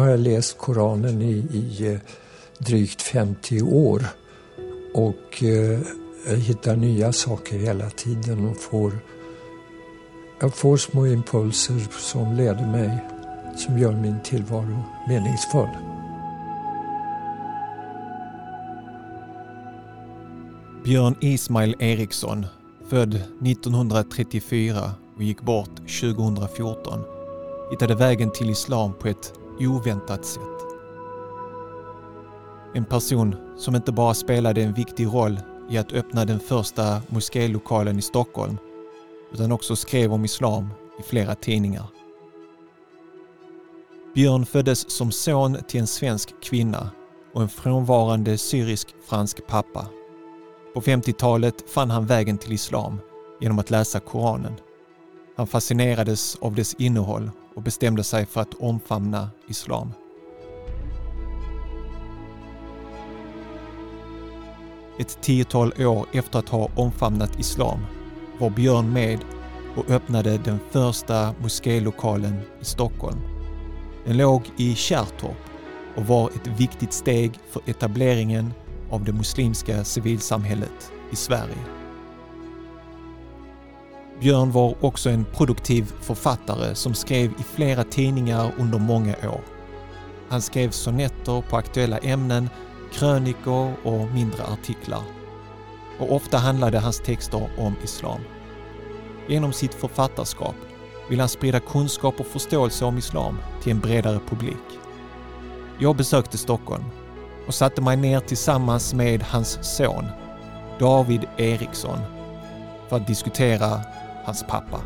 har jag läst Koranen i, i eh, drygt 50 år och eh, jag hittar nya saker hela tiden och får, jag får små impulser som leder mig, som gör min tillvaro meningsfull. Björn Ismail Eriksson, född 1934 och gick bort 2014, hittade vägen till islam på ett oväntat sätt. En person som inte bara spelade en viktig roll i att öppna den första moskélokalen i Stockholm utan också skrev om islam i flera tidningar. Björn föddes som son till en svensk kvinna och en frånvarande syrisk-fransk pappa. På 50-talet fann han vägen till islam genom att läsa Koranen. Han fascinerades av dess innehåll och bestämde sig för att omfamna islam. Ett tiotal år efter att ha omfamnat islam var Björn med och öppnade den första moskélokalen i Stockholm. Den låg i Kärrtorp och var ett viktigt steg för etableringen av det muslimska civilsamhället i Sverige. Björn var också en produktiv författare som skrev i flera tidningar under många år. Han skrev sonetter på aktuella ämnen, krönikor och mindre artiklar. Och ofta handlade hans texter om islam. Genom sitt författarskap vill han sprida kunskap och förståelse om islam till en bredare publik. Jag besökte Stockholm och satte mig ner tillsammans med hans son David Eriksson för att diskutera hans pappa.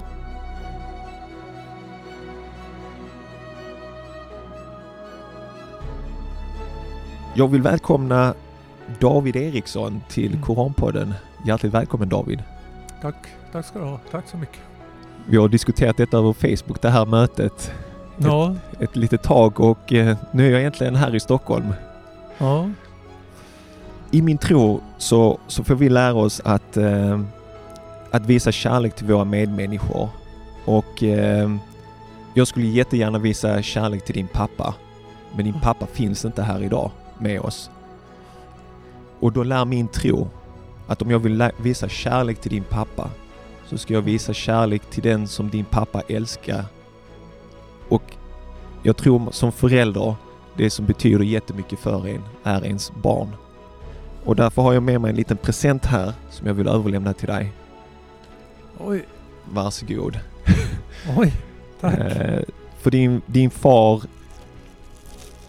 Jag vill välkomna David Eriksson till Mm. Koranpodden. Hjärtligt välkommen David. Tack, tack ska du ha. Tack så mycket. Vi har diskuterat detta över Facebook, det här mötet, Ja, ett litet tag och eh, nu är jag egentligen här i Stockholm. ja, I min tro så, så får vi lära oss att, eh, att visa kärlek till våra medmänniskor. Och eh, jag skulle jättegärna visa kärlek till din pappa. Men din pappa finns inte här idag med oss. Och då lär min tro att om jag vill visa kärlek till din pappa så ska jag visa kärlek till den som din pappa älskar. Och jag tror som förälder, det som betyder jättemycket för en är ens barn. Och därför har jag med mig en liten present här som jag vill överlämna till dig. Oj, Varsågod. oj, tack. Eh, för din, din far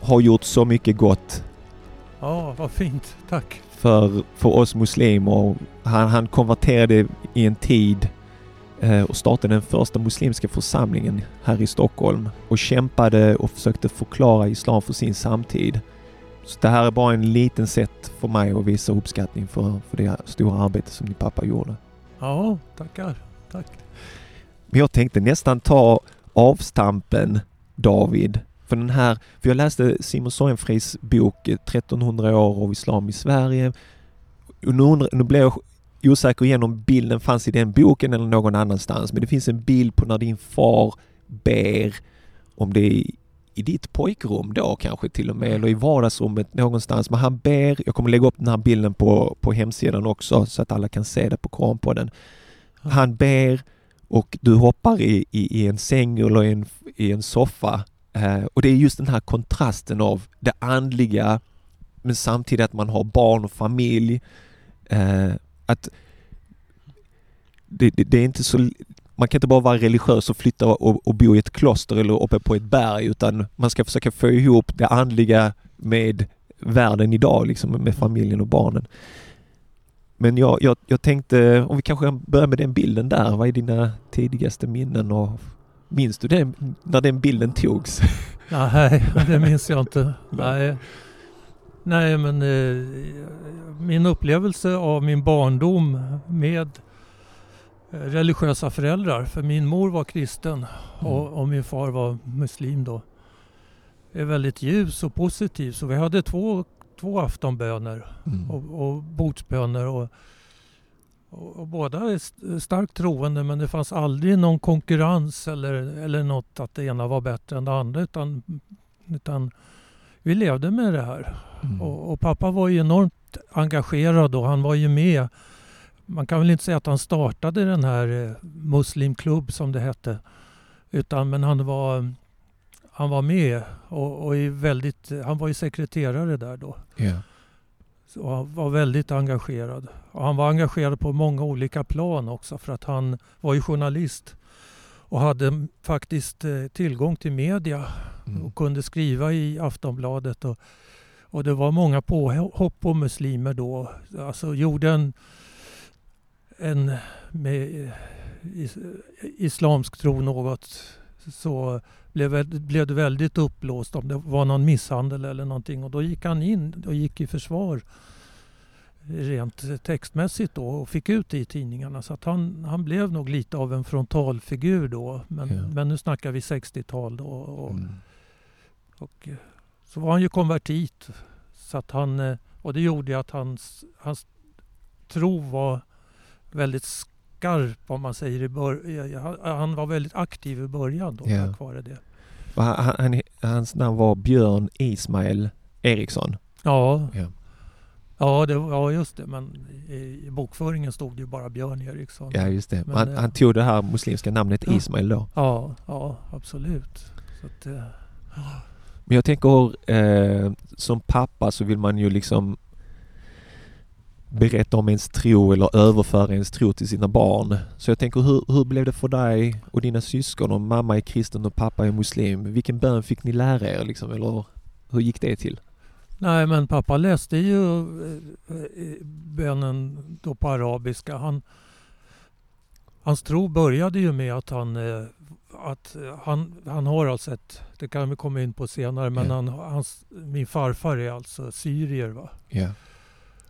har gjort så mycket gott Ja, vad fint. Tack. för, för oss muslimer. Han, han konverterade i en tid eh, och startade den första muslimska församlingen här i Stockholm och kämpade och försökte förklara islam för sin samtid. Så det här är bara en liten sätt för mig att visa uppskattning för, för det stora arbete som din pappa gjorde. Ja, tackar. Tack. Men jag tänkte nästan ta avstampen David. För den här, för jag läste Simon Sojenfris bok 1300 år av islam i Sverige. Och nu, undrar, nu blev jag osäker igen om bilden fanns i den boken eller någon annanstans. Men det finns en bild på när din far ber om det är i ditt pojkrum då kanske till och med eller i vardagsrummet någonstans. Men han ber, jag kommer lägga upp den här bilden på, på hemsidan också så att alla kan se det på Koranpodden. Han ber och du hoppar i, i, i en säng eller i en, i en soffa. Eh, och det är just den här kontrasten av det andliga men samtidigt att man har barn och familj. Eh, att det, det, det är inte så man kan inte bara vara religiös och flytta och, och bo i ett kloster eller uppe på ett berg utan man ska försöka få ihop det andliga med världen idag, liksom med familjen och barnen. Men jag, jag, jag tänkte om vi kanske kan börja med den bilden där. Vad är dina tidigaste minnen och minns du det när den bilden togs? Nej, det minns jag inte. Nej, Nej men eh, min upplevelse av min barndom med religiösa föräldrar, för min mor var kristen och, och min far var muslim då, är väldigt ljus och positiv. Så vi hade två, två aftonböner Mm. och, och bordsböner. Och, och, och båda är st- starkt troende men det fanns aldrig någon konkurrens eller, eller något att det ena var bättre än det andra. Utan Utan vi levde med det här. Mm. Och, och, pappa var ju enormt engagerad och han var ju med. Man kan väl inte säga att han startade den här eh, Muslimklubb som det hette. Utan men han var, han var med och, och väldigt, han var ju sekreterare där då. Yeah. Så han var väldigt engagerad. Och han var engagerad på många olika plan också för att han var ju journalist och hade faktiskt eh, tillgång till media Mm. och kunde skriva i Aftonbladet. Och, och det var många påhopp på muslimer då. Alltså gjorde en, en med is, islamsk tro något så blev, blev det väldigt uppblåst om det var någon misshandel eller någonting. Och då gick han in och gick i försvar rent textmässigt då och fick ut det i tidningarna. Så att han, han blev nog lite av en frontalfigur då. Men, Ja. men nu snackar vi 60-tal då. Och, Mm. och, eh, så var han ju konvertit. Så att han, eh, och det gjorde att hans, hans tro var väldigt skarp om man säger i början. Han var väldigt aktiv i början då Ja. tack vare det. Han, han, hans namn var Björn Ismail Eriksson. Ja, Ja. ja, det, var- ja just det. Men i, bokföringen stod det ju bara Björn Eriksson. Ja, just det. Men, han, eh, han tog det här muslimska namnet Ja. Ismail då. Ja, ja absolut. Att, eh, Men jag tänker, eh, som pappa så vill man ju liksom berätta om ens tro eller överföra ens tro till sina barn. Så jag tänker, hur, hur blev det för dig och dina syskon om mamma är kristen och pappa är muslim? Vilken bön fick ni lära er liksom, eller hur gick det till? Nej, men pappa läste ju eh, eh, bönen då på arabiska. Han, hans tro började ju med att han, eh, att han, han har alltså ett, det kan vi komma in på senare, men Ja. han, hans, min farfar är alltså syrier. Va? Ja.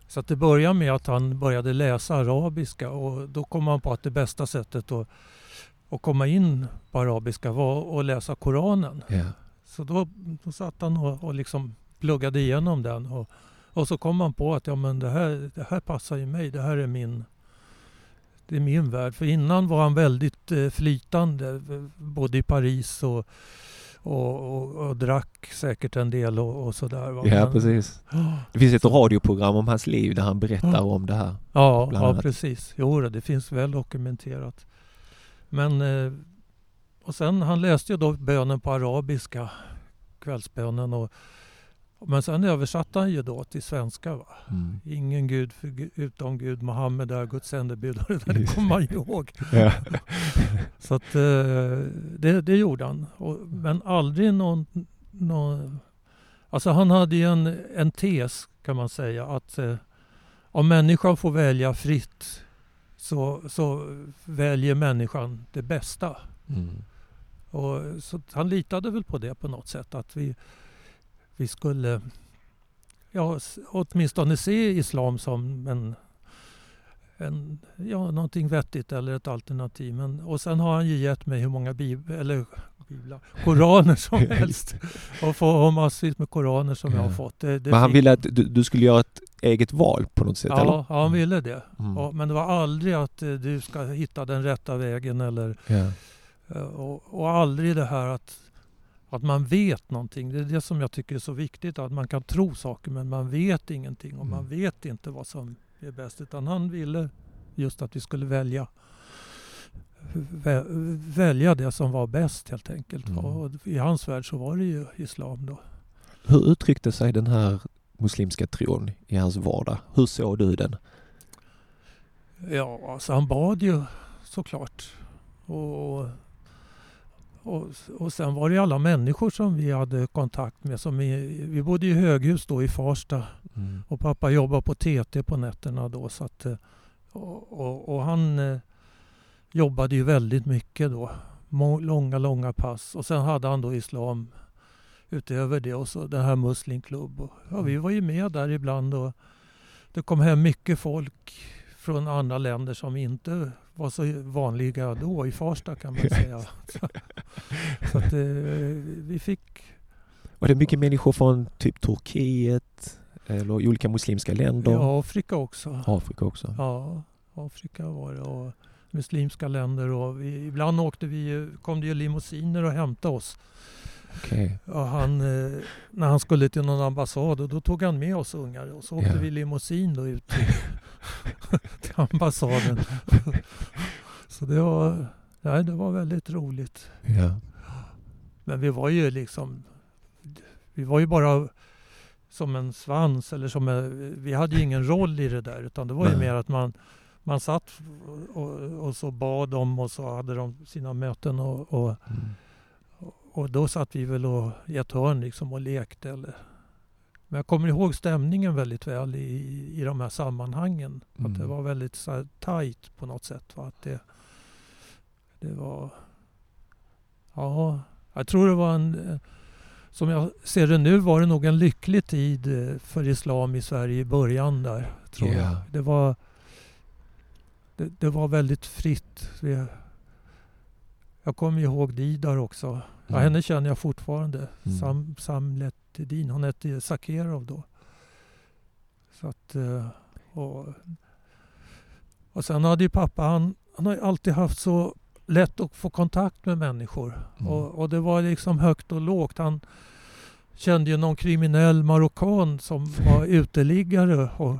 Så att det började med att han började läsa arabiska och då kom han på att det bästa sättet att, att komma in på arabiska var att läsa Koranen. Ja. Så då, då satt han och, och liksom pluggade igenom den. Och, och så kom han på att ja, men det, här, det här passar ju mig. Det här är min, det är min värld. För innan var han väldigt eh, flytande. eh, Både i Paris och, och, och, och drack säkert en del och, och sådär. ja, Men- precis. Det finns ett radioprogram om hans liv där han berättar om det här. Ja, ja precis. Jo, det finns väl dokumenterat. Men, eh, och sen han läste ju då bönen på arabiska, kvällsbönen. Och, men sen översatte han ju då till svenska. Va? Mm. Ingen gud för, utom Gud, Muhammed är Guds sändebud. Det kommer man ju ihåg. Ja. Så att, eh, det, det gjorde han. Och, men aldrig någon, någon... Alltså han hade ju en, en tes kan man säga att eh, om människan får välja fritt så, så väljer människan det bästa. Mm. Och, så han litade väl på det på något sätt. Att vi, vi skulle ja, åtminstone se islam som en, en, ja, någonting vettigt eller ett alternativ. Men, och sen har han ju gett mig hur många bib eller, biblar, koraner som helst. Och få massvis med koraner som jag har fått. Det, det Men han fick- ville att du, du skulle göra ett eget val på något sätt, eller? Ja, ja, han ville det. Mm. Ja, men det var aldrig att eh, du ska hitta den rätta vägen eller Ja. Eh, Och, och aldrig det här att, att man vet någonting. Det är det som jag tycker är så viktigt. Att man kan tro saker men man vet ingenting. Och man Mm. vet inte vad som är bäst. Utan han ville just att vi skulle välja vä, välja det som var bäst helt enkelt. Mm. Och I hans värld så var det ju islam då. Hur uttryckte sig den här muslimska tron i hans vardag? Hur såg du den? Ja, alltså han bad ju såklart. Och, och, och sen var det alla människor som vi hade kontakt med. Som vi, vi bodde i höghus då i Farsta Mm. och pappa jobbade på TT på nätterna då. Så att, eh, och, och, och han eh, jobbade ju väldigt mycket då. Långa, långa pass. Och sen hade han då islam utöver det och så den här muslimklubb. Och, ja, vi var ju med där ibland och det kom hem mycket folk från andra länder som inte var så vanliga då i Farsta kan man säga. Så, så att, eh, vi fick Var det mycket människor från typ Turkiet eller olika muslimska länder? i Afrika också. Afrika också? Ja, Afrika var det och muslimska länder och vi, ibland åkte vi, kom det ju limousiner och hämtade oss Okay. Ja, han, eh, när han skulle till någon ambassad och då tog han med oss ungar och så åkte Ja. vi limousin då ut till, till ambassaden. så det var, nej, det var väldigt roligt. Ja. Men vi var ju liksom, vi var ju bara som en svans eller som en, vi hade ju ingen roll i det där utan det var ju Nej. mer att man, man satt och, och så bad dem och så hade de sina möten och, och, Mm. och då satt vi väl och, i ett hörn liksom och lekte. Eller. Men jag kommer ihåg stämningen väldigt väl i, i de här sammanhangen. Att det Mm. var väldigt så här tajt på något sätt. Va? Att det, det var... Ja, jag tror det var en... Som jag ser det nu var det nog en lycklig tid eh, för islam i Sverige i början där. Tror Ja. jag. Det var... Det, det var väldigt fritt. Jag kommer ihåg Didar också. Ja, Mm. henne känner jag fortfarande. Mm. Sam, Samletedin. Hon hette Sakerov då. Så att, eh, och, och sen hade ju pappa, han, han har ju alltid haft så lätt att få kontakt med människor. Mm. Och, och det var liksom högt och lågt. Han kände ju någon kriminell marockan som var uteliggare och,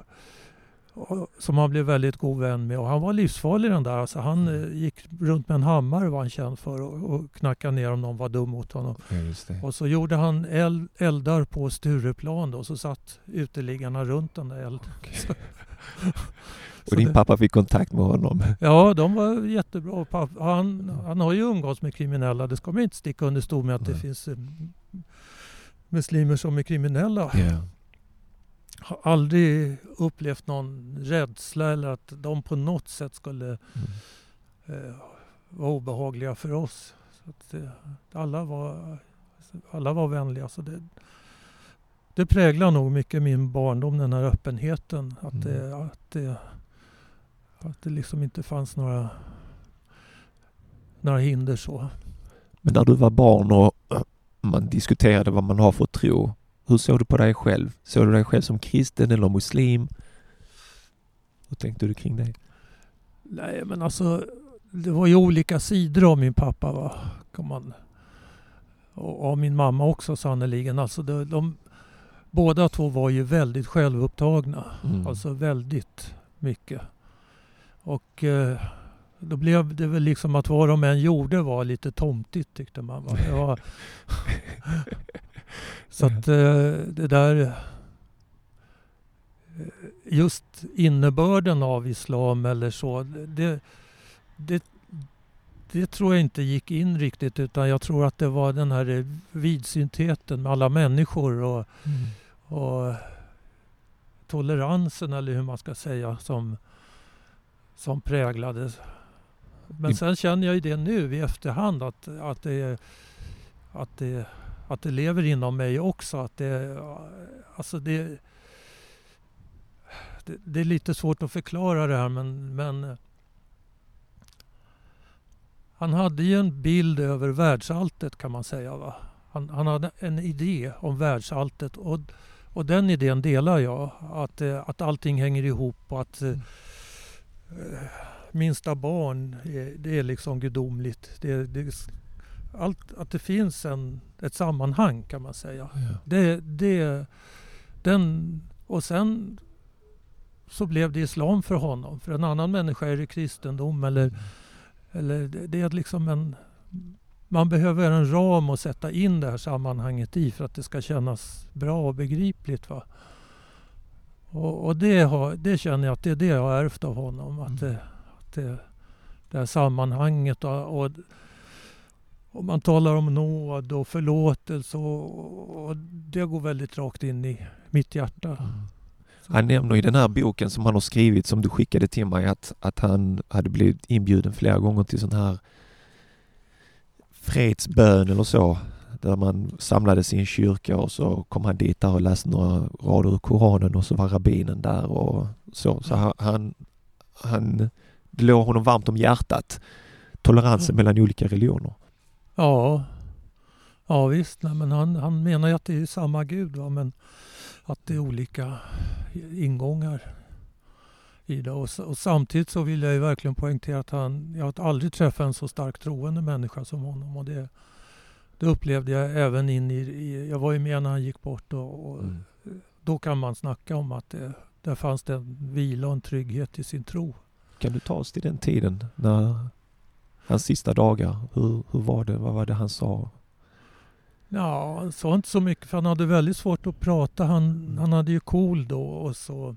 som han blev väldigt god vän med. Och han var livsfarlig den där. Alltså han Mm. eh, gick runt med en hammare var han känd för och, och knackade ner om någon var dum mot honom. Ja, det. Och så gjorde han eld, eldar på Stureplan då, och så satt uteliggarna runt den där elden. Så Och din det- pappa fick kontakt med honom? Ja, de var jättebra. Han, han har ju umgåtts med kriminella. Det ska man inte sticka under stol med att det Nej. finns eh, muslimer som är kriminella. Ja. Har aldrig upplevt någon rädsla eller att de på något sätt skulle Mm. eh, vara obehagliga för oss. Så att, eh, alla, var, alla var vänliga. Så det, det präglar nog mycket min barndom, den här öppenheten. Att, Mm. det, att, det, att det liksom inte fanns några, några hinder så. Men när du var barn och äh, man diskuterade vad man har för tro, hur såg du på dig själv? Såg du dig själv som kristen eller muslim? Hur tänkte du kring det? Nej, men alltså det var ju olika sidor av min pappa. Va? Kan man, och av min mamma också sannerligen. Alltså de, de, båda två var ju väldigt självupptagna. Mm. Alltså väldigt mycket. Och eh, då blev det väl liksom att vad de än gjorde var lite tomtigt tyckte man. Va? Det var, så att eh, det där... eh, Just innebörden av islam eller så. Det, det, det tror jag inte gick in riktigt utan jag tror att det var den här eh, vidsyntheten med alla människor och Mm. och toleransen eller hur man ska säga som, som präglade. Men sen känner jag ju det nu i efterhand att, att, det, att, det, att det lever inom mig också. Att det, alltså det, det, det är lite svårt att förklara det här men, men eh, han hade ju en bild över världsalltet kan man säga. Va? Han, han hade en idé om världsalltet och, och den idén delar jag. Att, eh, att allting hänger ihop och att mm. eh, minsta barn är, det är liksom gudomligt. Det, det, allt, att det finns en, ett sammanhang kan man säga. Ja. Det, det, den, och sen så blev det islam för honom. För en annan människa är det kristendom eller, eller det, det är liksom en... Man behöver en ram att sätta in det här sammanhanget i för att det ska kännas bra och begripligt. Va? Och, och det, har, det känner jag att det är det jag har ärvt av honom. Att, Mm. det, att det, det här sammanhanget och, och, och man talar om nåd och förlåtelse och, och det går väldigt rakt in i mitt hjärta. Mm. Han nämner i den här boken som han har skrivit som du skickade till mig att, att han hade blivit inbjuden flera gånger till sån här fredsbön eller så. Där man samlades i en kyrka och så kom han dit där och läste några rader ur Koranen och så var rabbinen där och så. Så han, han, han det låg honom varmt om hjärtat. Toleransen Mm. mellan olika religioner. Ja, ja visst. Nej, men han, han menar ju att det är samma Gud. Va? Men att det är olika ingångar i det. Och, och samtidigt så vill jag ju verkligen poängtera att han, jag har aldrig träffat en så starkt troende människa som honom. Och det, det upplevde jag även in i, i, jag var ju med när han gick bort och, och Mm. då kan man snacka om att det, där fanns det en vila och en trygghet i sin tro. Kan du ta oss till den tiden när hans sista dagar, hur, hur var det, vad var det han sa? Ja, han sa inte så mycket för han hade väldigt svårt att prata. Han, han hade ju KOL då och så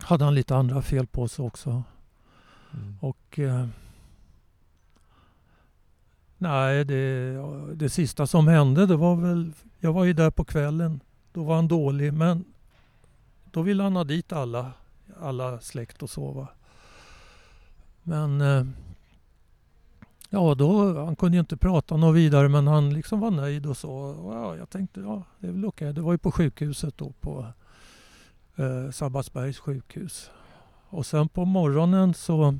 hade han lite andra fel på sig också. Mm. Och eh, Nej, det, det sista som hände det var väl... Jag var ju där på kvällen. Då var han dålig men då ville han ha dit alla, alla släkt och sova. Men eh, ja, då, han kunde ju inte prata något vidare men han liksom var nöjd och så. Och ja, jag tänkte ja, det är väl okej. Det var ju på sjukhuset då på eh, Sabbatsbergs sjukhus. Och sen på morgonen så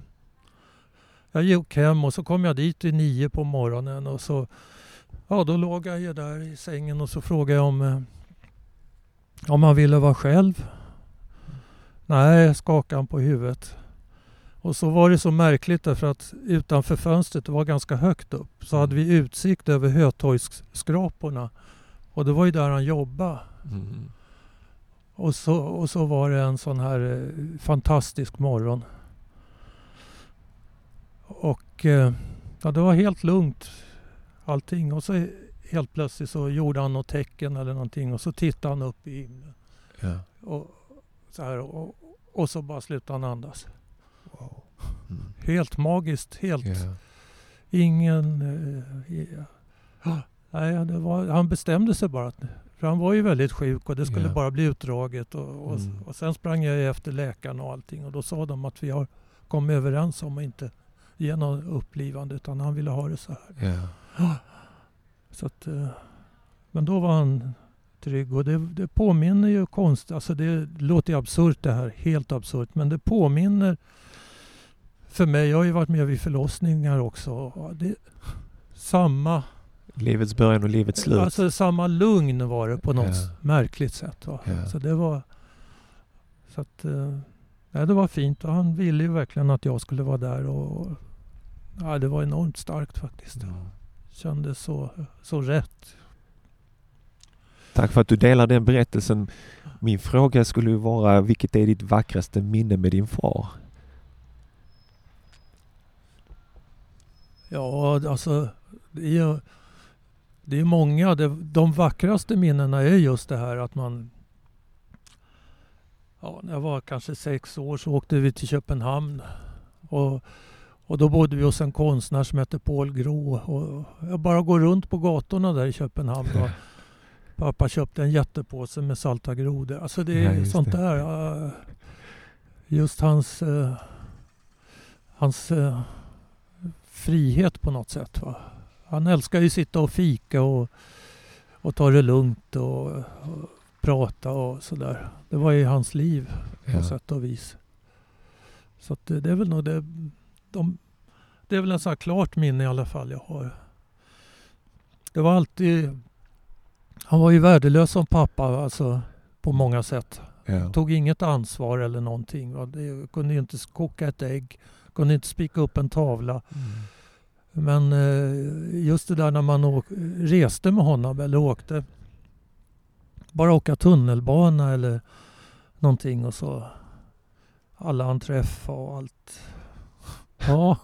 jag gick hem och så kom jag dit vid nio på morgonen och så ja, då låg jag ju där i sängen och så frågade jag om eh, om han ville vara själv. Nej, skakade han på huvudet. Och så var det så märkligt därför att utanför fönstret, det var ganska högt upp, så hade vi utsikt över Hötorgsskraporna. Och det var ju där han jobbade. Mm. Och så, och så var det en sån här eh, fantastisk morgon. Och eh, ja, det var helt lugnt allting. Och så helt plötsligt så gjorde han något tecken eller någonting och så tittade han upp i himlen. Ja. Och, så här, och, och så bara slutade han andas. Mm. Helt magiskt, helt Ja. ingen... Eh, nej, var, han bestämde sig bara. att- För han var ju väldigt sjuk och det skulle Ja. bara bli utdraget. Och, och, Mm. och sen sprang jag efter läkaren och allting och då sa de att vi har kommit överens om att inte ge något upplivande utan han ville ha det så här. Ja. Så att, eh, men då var han trygg och det, det påminner ju konst, alltså det låter ju absurt det här, helt absurt, men det påminner för mig, jag har ju varit med vid förlossningar också, det, samma, Livets början och livets slut. alltså samma lugn var det på något Ja. märkligt sätt. Va? Ja. Så det var, så att, eh, ja, det var fint och han ville ju verkligen att jag skulle vara där och, ja, det var enormt starkt faktiskt. Mm. Kändes så, så rätt. Tack för att du delar den berättelsen. Min fråga skulle ju vara, vilket är ditt vackraste minne med din far? Ja, alltså det är, ju- det är många. Det, de vackraste minnena är just det här att man... Ja, när jag var kanske sex år så åkte vi till Köpenhamn. Och, och då bodde vi hos en konstnär som hette Paul Gro. Och jag bara går runt på gatorna där i Köpenhamn. Och pappa köpte en jättepåse med salta grodor. Alltså det Ja, är just sånt det. där. ja, Just hans... eh, hans eh, frihet på något sätt. Va? Han älskar ju sitta och fika och, och ta det lugnt och, och prata och sådär. Det var ju hans liv på Ja. sätt och vis. Så att det, det är väl nog det. De, det är väl en sån klart minne i alla fall jag har. Det var alltid... Han var ju värdelös som pappa alltså på många sätt. Ja. Tog inget ansvar eller någonting. va. Det, kunde ju inte koka ett ägg. Kunde inte spika upp en tavla. Mm. Men eh, just det där när man åk, reste med honom eller åkte. Bara åka tunnelbana eller någonting och så alla han träffade och allt. Ja,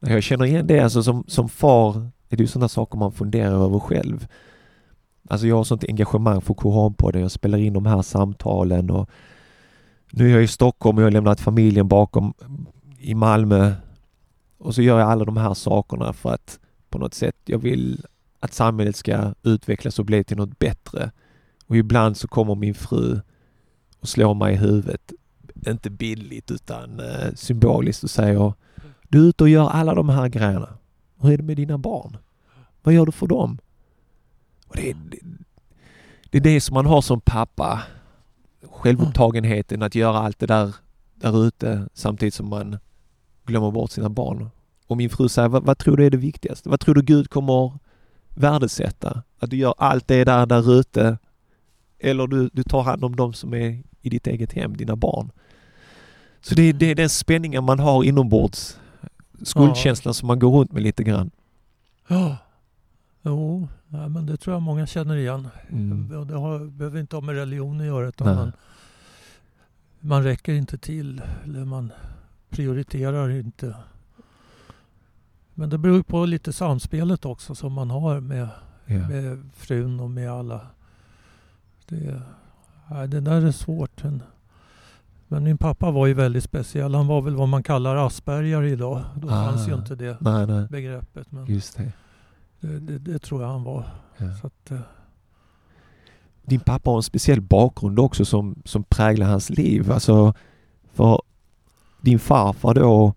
Jag känner igen det. Alltså som, som far är det ju sådana saker man funderar över själv. Alltså jag har sånt engagemang för Koranpodden. Jag spelar in de här samtalen och nu är jag i Stockholm och jag har lämnat familjen bakom i Malmö. Och så gör jag alla de här sakerna för att på något sätt jag vill att samhället ska utvecklas och bli till något bättre. Och ibland så kommer min fru och slår mig i huvudet. Inte bildligt utan eh, symboliskt och säger du är ute och gör alla de här grejerna. Hur är det med dina barn? Vad gör du för dem? Och det, är, det, det är det som man har som pappa. Självupptagenheten att göra allt det där där ute samtidigt som man glömmer bort sina barn. Och min fru säger, vad, vad tror du är det viktigaste? Vad tror du Gud kommer värdesätta? Att du gör allt det där där ute eller du, du tar hand om dem som är i ditt eget hem, dina barn. Så det, är- det är den spänningen man har inombords skuldkänslan som man går runt med lite grann. ja. Jo, nej, men det tror jag många känner igen. Mm. Det har, behöver inte ha med religion att göra utan man, man räcker inte till eller man prioriterar inte. Men det beror på lite samspelet också som man har med, Ja. med frun och med alla. Det, nej, det där är svårt. Men, min pappa var ju väldigt speciell. Han var väl vad man kallar Asperger idag. Då Ah. fanns ju inte det Nej, nej. begreppet. Men Just det. det, det, det tror jag han var. Ja. Så att, eh, Din pappa har en speciell bakgrund också som, som präglar hans liv. Alltså, för din farfar då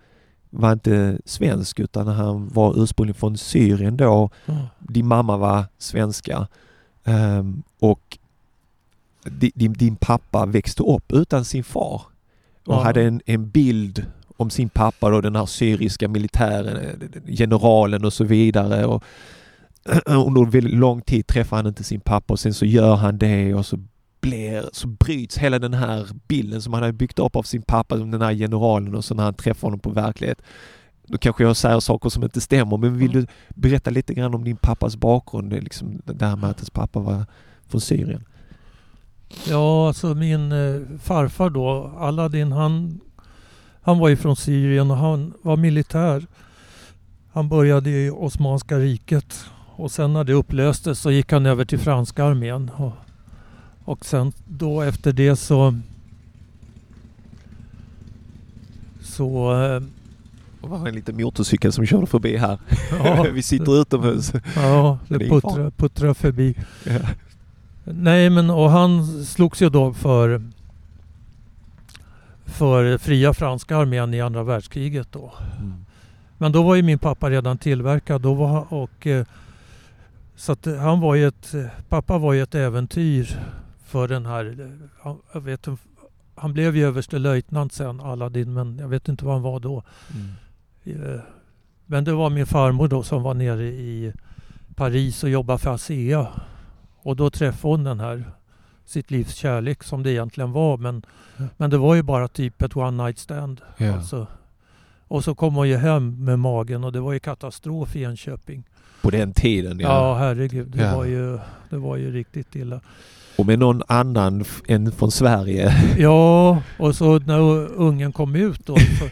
var inte svensk utan han var ursprungligen från Syrien då. ja. Din mamma var svenska. Ehm, och di- din, din pappa växte upp utan sin far. Och Ja. hade en, en bild om sin pappa då, den här syriska militären, eh, generalen och så vidare. Och under väldigt lång tid träffar han inte sin pappa och sen så gör han det och så blir, så bryts hela den här bilden som han hade byggt upp av sin pappa, som den här generalen och så när han träffar honom på verklighet. Då kanske jag säger saker som inte stämmer men vill du berätta lite grann om din pappas bakgrund, det liksom det här med att hans pappa var från Syrien? Ja, alltså min eh, farfar då, Aladdin, han, han var ju från Syrien och han var militär. Han började i Osmanska riket och sen när det upplöstes så gick han över till franska armén. Och, och sen då efter det så så Det var en liten motorcykel som körde förbi här. ja, Vi sitter utomhus. ja, Det puttrade puttra förbi. Ja. Nej, men och han slogs ju då för för fria franska armén i andra världskriget då. Mm. Men då var ju min pappa redan tillverkad då var, och eh, så att han var ju ett, pappa var ju ett äventyr för den här, han- jag vet han blev ju överstelöjtnant sen Aladdin men jag vet inte vad han var då. Mm. Eh, Men det var min farmor då som var nere i Paris och jobbade för ASEA. Och då träffade hon den här sitt livs kärlek som det egentligen var. Men, Ja. men det var ju bara typ ett one night stand. Ja. Alltså. Och så kom hon ju hem med magen och det var ju katastrof i Enköping. På den tiden Ja, ja. herregud. Det, Ja. Var ju, det var ju riktigt illa. Och med någon annan än från Sverige. Ja, och så när ungen kom ut då. Så,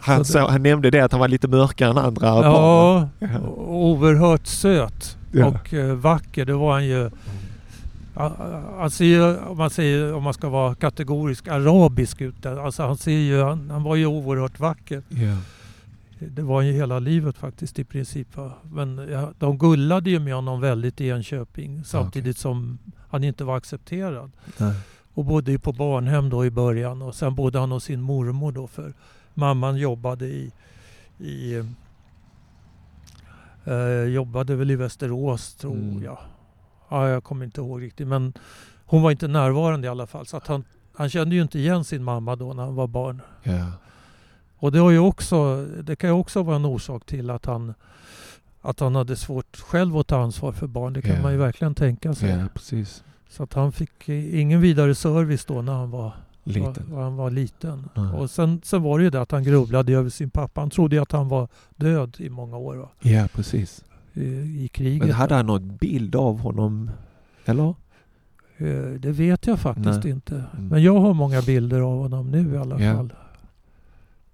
Han, Så han nämnde det att han var lite mörkare än andra ja, Ja. oerhört söt. Ja. och eh, vacker. Det var han ju. Han, ser ju, om man, säger, om man ska vara kategorisk, arabisk ut. Alltså han, ser ju, han, han var ju oerhört vacker. Ja. Det var ju hela livet faktiskt i princip. Men ja, de gullade ju med honom väldigt i Enköping samtidigt som han inte var accepterad. Nej. Och bodde ju på barnhem då i början och sen bodde han hos sin mormor då för mamman jobbade i, i eh, jobbade väl i Västerås tror Mm. jag. Ja, jag kommer inte ihåg riktigt men hon var inte närvarande i alla fall så att han, han kände ju inte igen sin mamma då när han var barn. Ja. Och det, har ju också, det kan ju också vara en orsak till att han, att han hade svårt själv att ta ansvar för barn. Det kan Ja. man ju verkligen tänka sig. ja, precis. Så att han fick ingen vidare service då när han var Liten. Var, han var liten. Nej. Och sen, sen var det ju det att han grubblade över sin pappa. Han trodde ju att han var död i många år va? Ja, precis. I, i kriget. Men hade han någon bild av honom? Eller? Eh, Det vet jag faktiskt Nej. inte. Mm. Men jag har många bilder av honom nu i alla fall.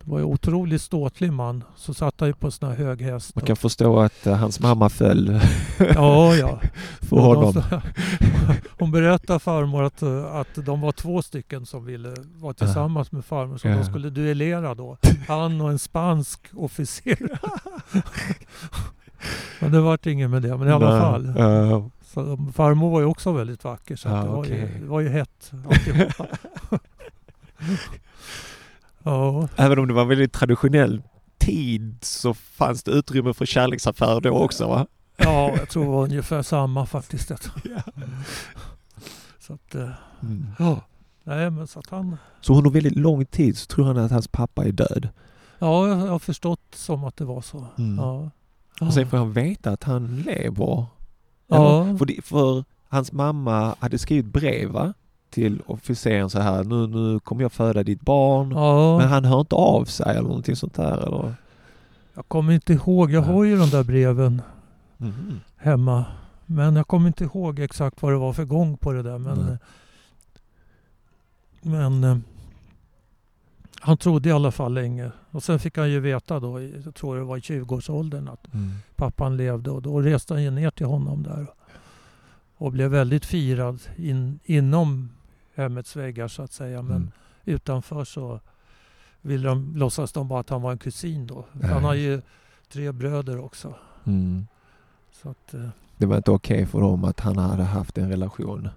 Det var ju otroligt ståtlig man. Så satt han ju på en sån här hög häst. Man kan förstå att eh, hans mamma föll Ja, ja. för honom. de- Hon berättade farmor att, eh, att de var två stycken som ville vara tillsammans med farmor. Så Ja. de skulle duellera då. Han och en spansk officer. men det vart inget med det. Men i alla Nej. fall. Ja. Så, farmor var ju också väldigt vacker. Så att det, var ju, det var ju hett. Ja, Även om det var en väldigt traditionell tid så fanns det utrymme för kärleksaffärer då också va? ja, jag tror det var ungefär samma faktiskt. Ja. Så att, eh, Mm. ja. Nej, men så att han... Så under väldigt lång tid så tror han att hans pappa är död. Ja, jag har förstått som att det var så. Mm. Ja. Och sen får han veta att han lever. Ja. Eller? För, det, för hans mamma hade skrivit brev va? Till officeren så här nu, nu kommer jag föda ditt barn. Ja. Men han hör inte av sig eller någonting sånt där eller? Jag kommer inte ihåg. Jag Ja. har ju de där breven Mhm. hemma. Men jag kommer inte ihåg exakt vad det var för gång på det där. Men, eh, men eh, han trodde i alla fall länge. Och sen fick han ju veta då, jag tror det var i 20-årsåldern, att Mm. pappan levde. Och då reste han ju ner till honom där. Och blev väldigt firad in, inom hemmets väggar så att säga. Men Mm. utanför så ville de, låtsas de bara att han var en kusin då. Ja, Han har ju tre bröder också. Mm. Så att, eh, Det var inte okej för dem att han hade haft en relation.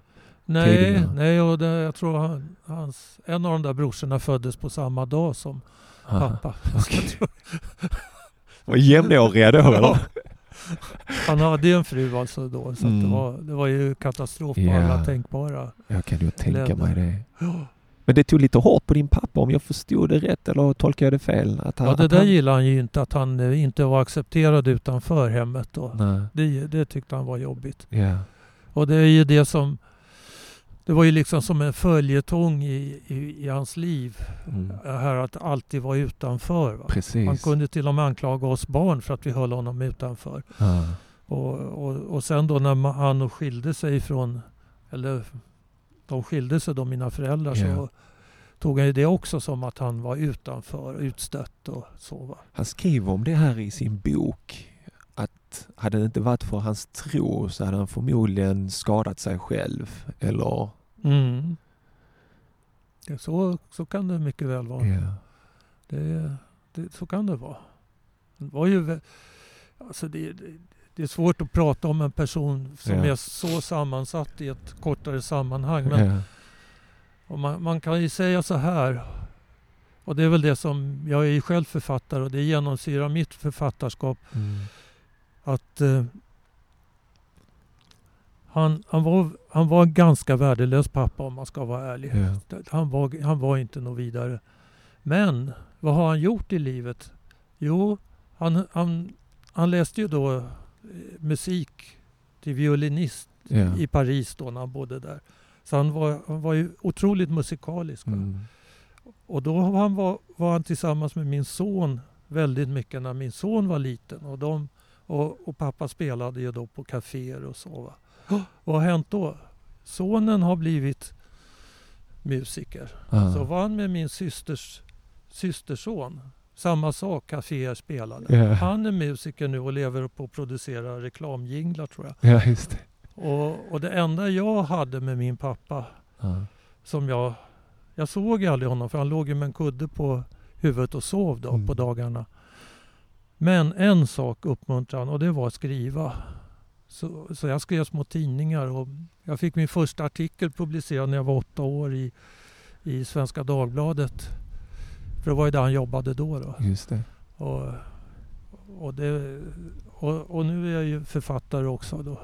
nej, Tidigare. nej och det, jag tror han, hans, en av de där brorsorna föddes på samma dag som Aha. pappa. tror- Var jämnåriga då eller? Han hade ju en fru alltså då. Så Mm. det, var, det var ju katastrof på Ja. alla tänkbara. Jag kan ju tänka Länder. mig det. Ja, Men det tog lite hårt på din pappa om jag förstod det rätt eller tolkar jag det fel? Att han, ja det där han... gillade han ju inte. Att han eh, inte var accepterad utanför hemmet. Då. Nej. Det, det tyckte han var jobbigt. Ja. Och det är ju det som... Det var ju liksom som en följetong i, i, i hans liv. Mm. Här att alltid vara utanför. Va? Han kunde till och med anklaga oss barn för att vi höll honom utanför. Ja. Och, och, och sen då när han skilde sig från... Eller de skilde sig då, mina föräldrar. Ja. Så tog han ju det också som att han var utanför, utstött och så. Va? Han skriver om det här i sin bok. Att hade det inte varit för hans tro så hade han förmodligen skadat sig själv. Eller... Mm. Så, så kan det mycket väl vara. Ja. Det, det, så kan det vara. Det, var ju, alltså det, det, det är svårt att prata om en person som Ja. är så sammansatt i ett kortare sammanhang. Men och man, man kan ju säga så här. Och det är väl det som, jag är själv författare och det genomsyrar mitt författarskap. Mm. Att eh, han, han, var, han var en ganska värdelös pappa om man ska vara ärlig. Ja. Han var, han var inte något vidare. Men vad har han gjort i livet? Jo, han, han, han läste ju då eh, musik till violinist Ja. i Paris då när han bodde där. Så han var, han var ju otroligt musikalisk. Mm. Och då var han, var, var han tillsammans med min son väldigt mycket när min son var liten. Och, de, och, och pappa spelade ju då på kaféer och så. Va? Vad har hänt då? Sonen har blivit musiker. Ah. Så var han med min systers systerson. Samma sak, kaféer spelade. Ja. Han är musiker nu och lever på att producera reklamjinglar tror jag. Ja, just det. Och, och det enda jag hade med min pappa Ja. som jag... Jag såg aldrig honom för han låg ju med en kudde på huvudet och sov då Mm. på dagarna. Men en sak uppmuntrade han och det var att skriva. Så, så jag skrev små tidningar och jag fick min första artikel publicerad när jag var åtta år i, i Svenska Dagbladet. För det var ju där han jobbade då. då. Just det. Och, och, det, och, och nu är jag ju författare också. Då.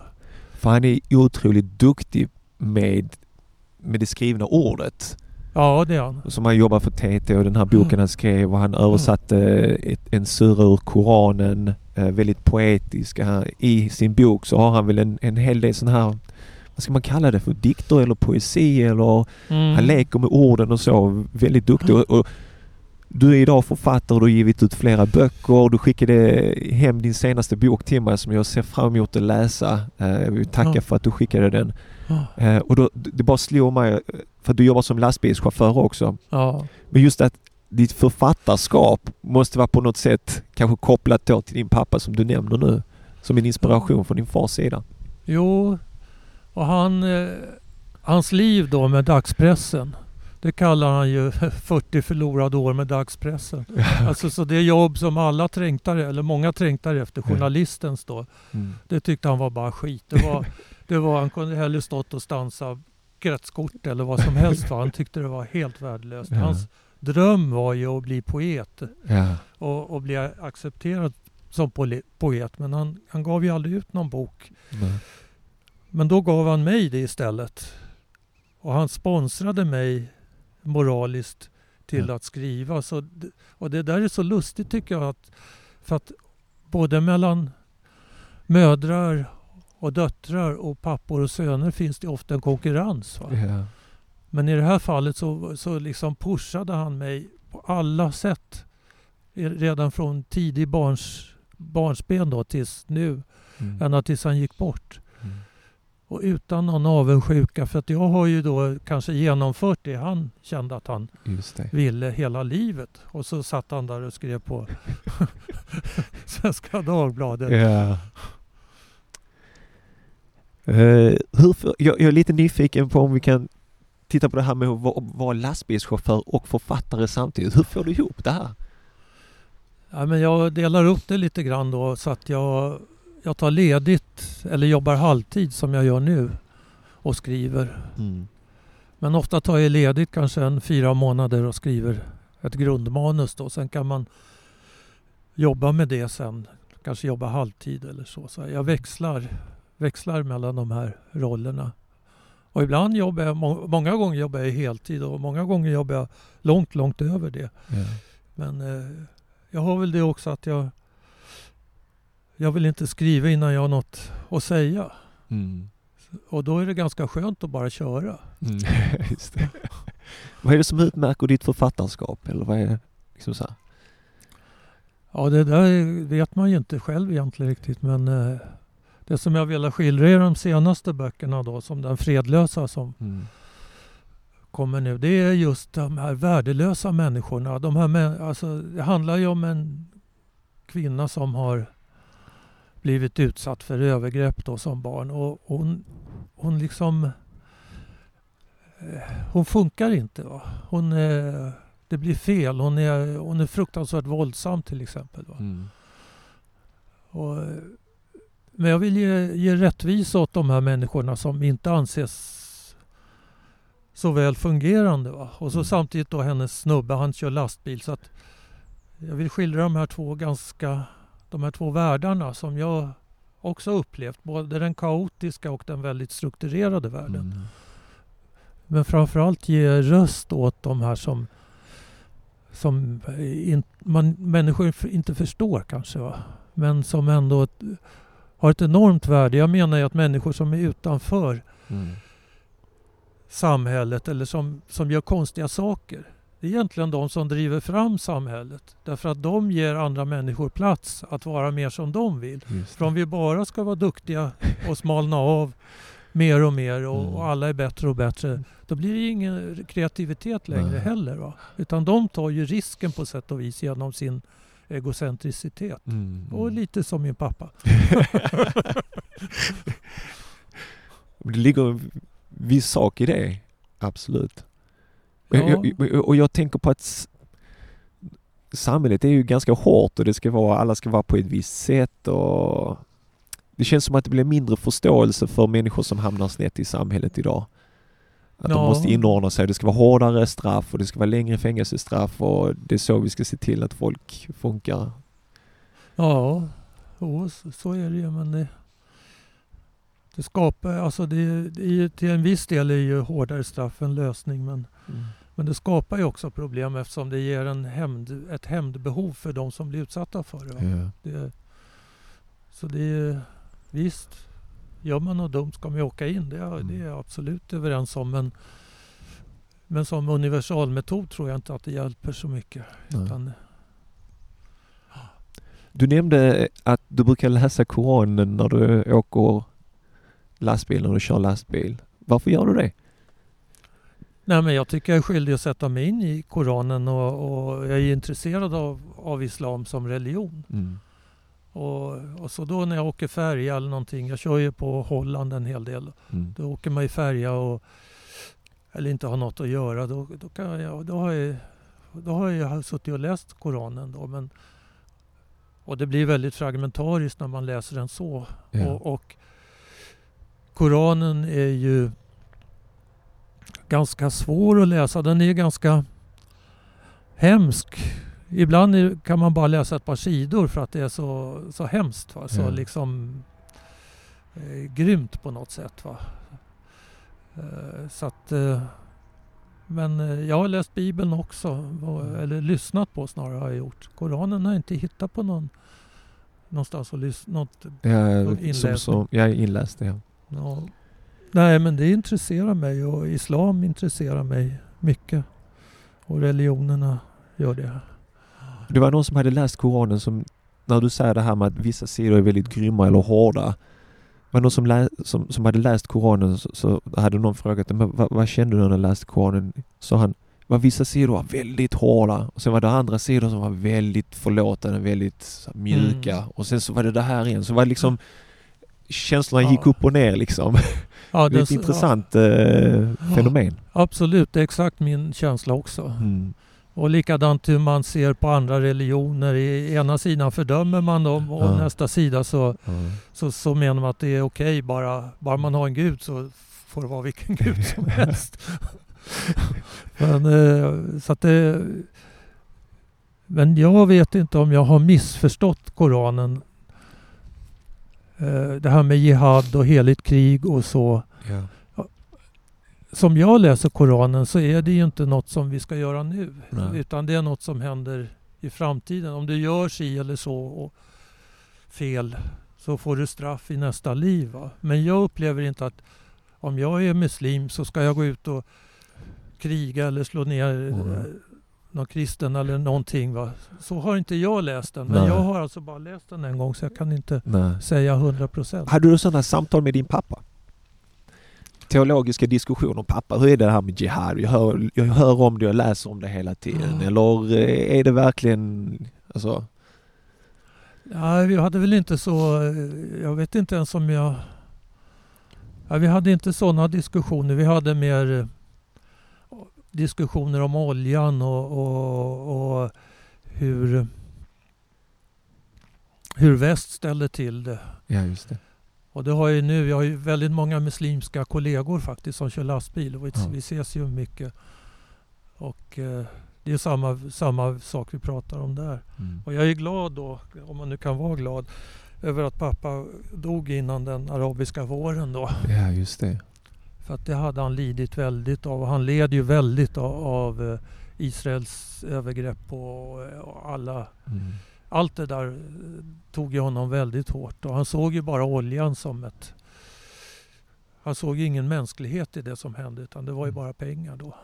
För han är otroligt duktig med, med det skrivna ordet. Ja, det är han. Som han jobbar för TT och den här boken Mm. han skrev och han översatte ett, en sura ur Koranen, eh, väldigt poetisk. Han, I sin bok så har han väl en, en hel del sån här, vad ska man kalla det för, dikter eller poesi eller Mm. han leker med orden och så. Väldigt duktig. Och, och du är idag författare och du har givit ut flera böcker. Du skickade hem din senaste bok till mig som jag ser fram emot att läsa. Eh, Jag vill tacka Ja. för att du skickade den. Ja. Eh, Och då, det bara slog mig, eh, för du jobbar som lastbilschaufför också. Ja. Men just att ditt författarskap måste vara på något sätt kanske kopplat då till din pappa som du nämner nu. Som en inspiration från din fars sida. Jo, och han, eh, hans liv då med dagspressen. Det kallar han ju 40 förlorade år med dagspressen. Alltså så det jobb som alla trängtar, eller många trängtar efter, Ja. journalistens då. Mm. Det tyckte han var bara skit. Det var, det var, han kunde hellre stått och stansa kretskort eller vad som helst. va. Han tyckte det var helt värdelöst. Ja. Hans dröm var ju att bli poet Ja. och, och bli accepterad som poet. Men han, han gav ju aldrig ut någon bok. Nej. Men då gav han mig det istället. Och han sponsrade mig moraliskt till Ja. att skriva. Så, och det där är så lustigt tycker jag. Att, för att både mellan mödrar och döttrar och pappor och söner finns det ofta en konkurrens. Va? Ja. Men i det här fallet så, så liksom pushade han mig på alla sätt. redan från tidig barns, barnsben då tills nu. Mm. Ända tills han gick bort. Och utan någon avundsjuka för att jag har ju då kanske genomfört det han kände att han ville hela livet. Och så satt han där och skrev på Svenska Dagbladet. Ja. Eh, hur, för, jag, jag är lite nyfiken på om vi kan titta på det här med att vara, vara lastbilschaufför och författare samtidigt. Hur får du ihop det här? Ja, men jag delar upp det lite grann då så att jag, jag tar ledigt eller jobbar halvtid som jag gör nu och skriver. Mm. Men ofta tar jag ledigt kanske en fyra månader och skriver ett grundmanus då. Sen kan man jobba med det sen. Kanske jobba halvtid eller så. Så jag växlar, växlar mellan de här rollerna. Och ibland jobbar jag, må- många gånger jobbar jag heltid och många gånger jobbar jag långt, långt över det. Ja. Men eh, jag har väl det också att jag jag vill inte skriva innan jag har något att säga. Mm. Och då är det ganska skönt att bara köra. Mm. Just det. vad är det som utmärker ditt författarskap? Eller vad är det? Liksom så här? Ja, det där vet man ju inte själv egentligen riktigt. Men eh, det som jag vill skildra i de senaste böckerna då, som Den fredlösa som Mm. kommer nu. Det är just de här värdelösa människorna. De här, alltså, det handlar ju om en kvinna som har blivit utsatt för övergrepp då som barn. Och hon, hon liksom... eh, Hon funkar inte. Va? Hon, eh, det blir fel. Hon är, hon är fruktansvärt våldsam till exempel. Va? Mm. Och, men jag vill ge, ge rättvisa åt de här människorna som inte anses så väl fungerande. Va? Och så Mm. samtidigt då hennes snubbe, han kör lastbil. Så att jag vill skildra de här två ganska, de här två världarna som jag också upplevt. Både den kaotiska och den väldigt strukturerade världen. Mm. Men framförallt ge röst åt de här som, som in, man, människor inte förstår kanske. Va? Men som ändå ett, har ett enormt värde. Jag menar ju att människor som är utanför Mm. samhället eller som, som gör konstiga saker. Det är egentligen de som driver fram samhället. Därför att de ger andra människor plats att vara mer som de vill. För om vi bara ska vara duktiga och smalna av mer och mer och, Mm. och alla är bättre och bättre. Då blir det ingen kreativitet längre Nej. heller. Va? Utan de tar ju risken på sätt och vis genom sin egocentricitet. Mm. Och lite som min pappa. Det ligger viss sak i det. Absolut. Och Ja. Och jag tänker på att samhället är ju ganska hårt och det ska vara, alla ska vara på ett visst sätt och det känns som att det blir mindre förståelse för människor som hamnar snett i samhället idag. Att de Ja. måste inordna sig. Det ska vara hårdare straff och det ska vara längre fängelsestraff och det är så vi ska se till att folk funkar. Ja, jo, så är det ju. Men det, det skapar, alltså det, det är ju, till en viss del är ju hårdare straff en lösning. Men, men det skapar ju också problem eftersom det ger en hämnd, ett hämndbehov för de som blir utsatta för det. Ja. det så det är visst, gör man något dumt ska man ju åka in. Det, Mm. det är jag absolut överens om. Men, men som universalmetod tror jag inte att det hjälper så mycket. Utan, Du nämnde att du brukar läsa Koranen när du åker lastbil, när du kör lastbil. Varför gör du det? Nej, men jag tycker jag är skyldig att sätta mig in i Koranen och, och jag är intresserad av, av Islam som religion. Mm. Och, och så då när jag åker färja eller någonting, jag kör ju på Holland en hel del. Mm. Då åker man i färja och eller inte har något att göra. Då, då, kan jag, då, har jag, då har jag suttit och läst Koranen. Då, men, och det blir väldigt fragmentariskt när man läser den så. Ja. Och, och Koranen är ju ganska svår att läsa. Den är ganska hemsk. Ibland kan man bara läsa ett par sidor för att det är så, så hemskt. Va? Så Ja. liksom eh, grymt på något sätt. Va? Eh, så att, eh, men eh, jag har läst Bibeln också. Och, Mm. eller lyssnat på snarare har jag gjort. Koranen har jag inte hittat på någon, någonstans att lyssna. Något, Ja, som, som, jag är inläst, ja. Ja. Nej, men det intresserar mig och islam intresserar mig mycket. Och religionerna gör det. Det var någon som hade läst Koranen som, när du säger det här med att vissa sidor är väldigt grymma eller hårda. Var någon som, lä, som, som hade läst Koranen så, så hade någon frågat men vad, vad kände du när du läste Koranen? Så han, var vissa sidor var väldigt hårda och sen var det andra sidor som var väldigt förlåtande, väldigt mjuka Mm. och sen så var det det här igen. Så var det liksom känslorna Ja. gick upp och ner liksom. Ja, Det är ett intressant eh, fenomen. Ja, absolut, det är exakt min känsla också. Mm. Och likadant hur man ser på andra religioner. I ena sidan fördömer man dem och Ja. nästa sida så, Ja. så, så menar man att det är okej bara, bara man har en gud så får det vara vilken gud som helst. men, eh, så det, men jag vet inte om jag har missförstått Koranen. Eh, Det här med jihad och heligt krig och så. Ja. Som jag läser Koranen så är det ju inte något som vi ska göra nu. Nej. Utan det är något som händer i framtiden. Om du gör si eller så och fel så får du straff i nästa liv. Va? Men jag upplever inte att om jag är muslim så ska jag gå ut och kriga eller slå ner Mm. Någon kristen eller någonting. Va? Så har inte jag läst den. Men Nej. jag har alltså bara läst den en gång så jag kan inte Nej. säga hundra procent. Hade du sådana samtal med din pappa? Teologiska diskussioner. Pappa, hur är det här med jihad? Jag hör, jag hör om det, jag läser om det hela tiden. Ja. Eller eh, är det verkligen... Alltså, Nej, vi hade väl inte så... eh, Jag vet inte ens om jag... Ja, vi hade inte sådana diskussioner. Vi hade mer eh, diskussioner om oljan och, och, och hur, hur väst ställde till det. ja, just det. Och det har jag nu. Jag har ju väldigt många muslimska kollegor faktiskt som kör lastbil. Och vi, Ja. vi ses ju mycket. Och eh, det är samma, samma sak vi pratar om där. Mm. Och jag är glad då, om man nu kan vara glad, över att pappa dog innan den arabiska våren då. Ja, just det. För att det hade han lidit väldigt av. Han led ju väldigt av, av eh, Israels övergrepp och, och alla, Mm. allt det där eh, tog ju honom väldigt hårt. Och han såg ju bara oljan som ett... Han såg ju ingen mänsklighet i det som hände utan det var ju Mm. bara pengar då.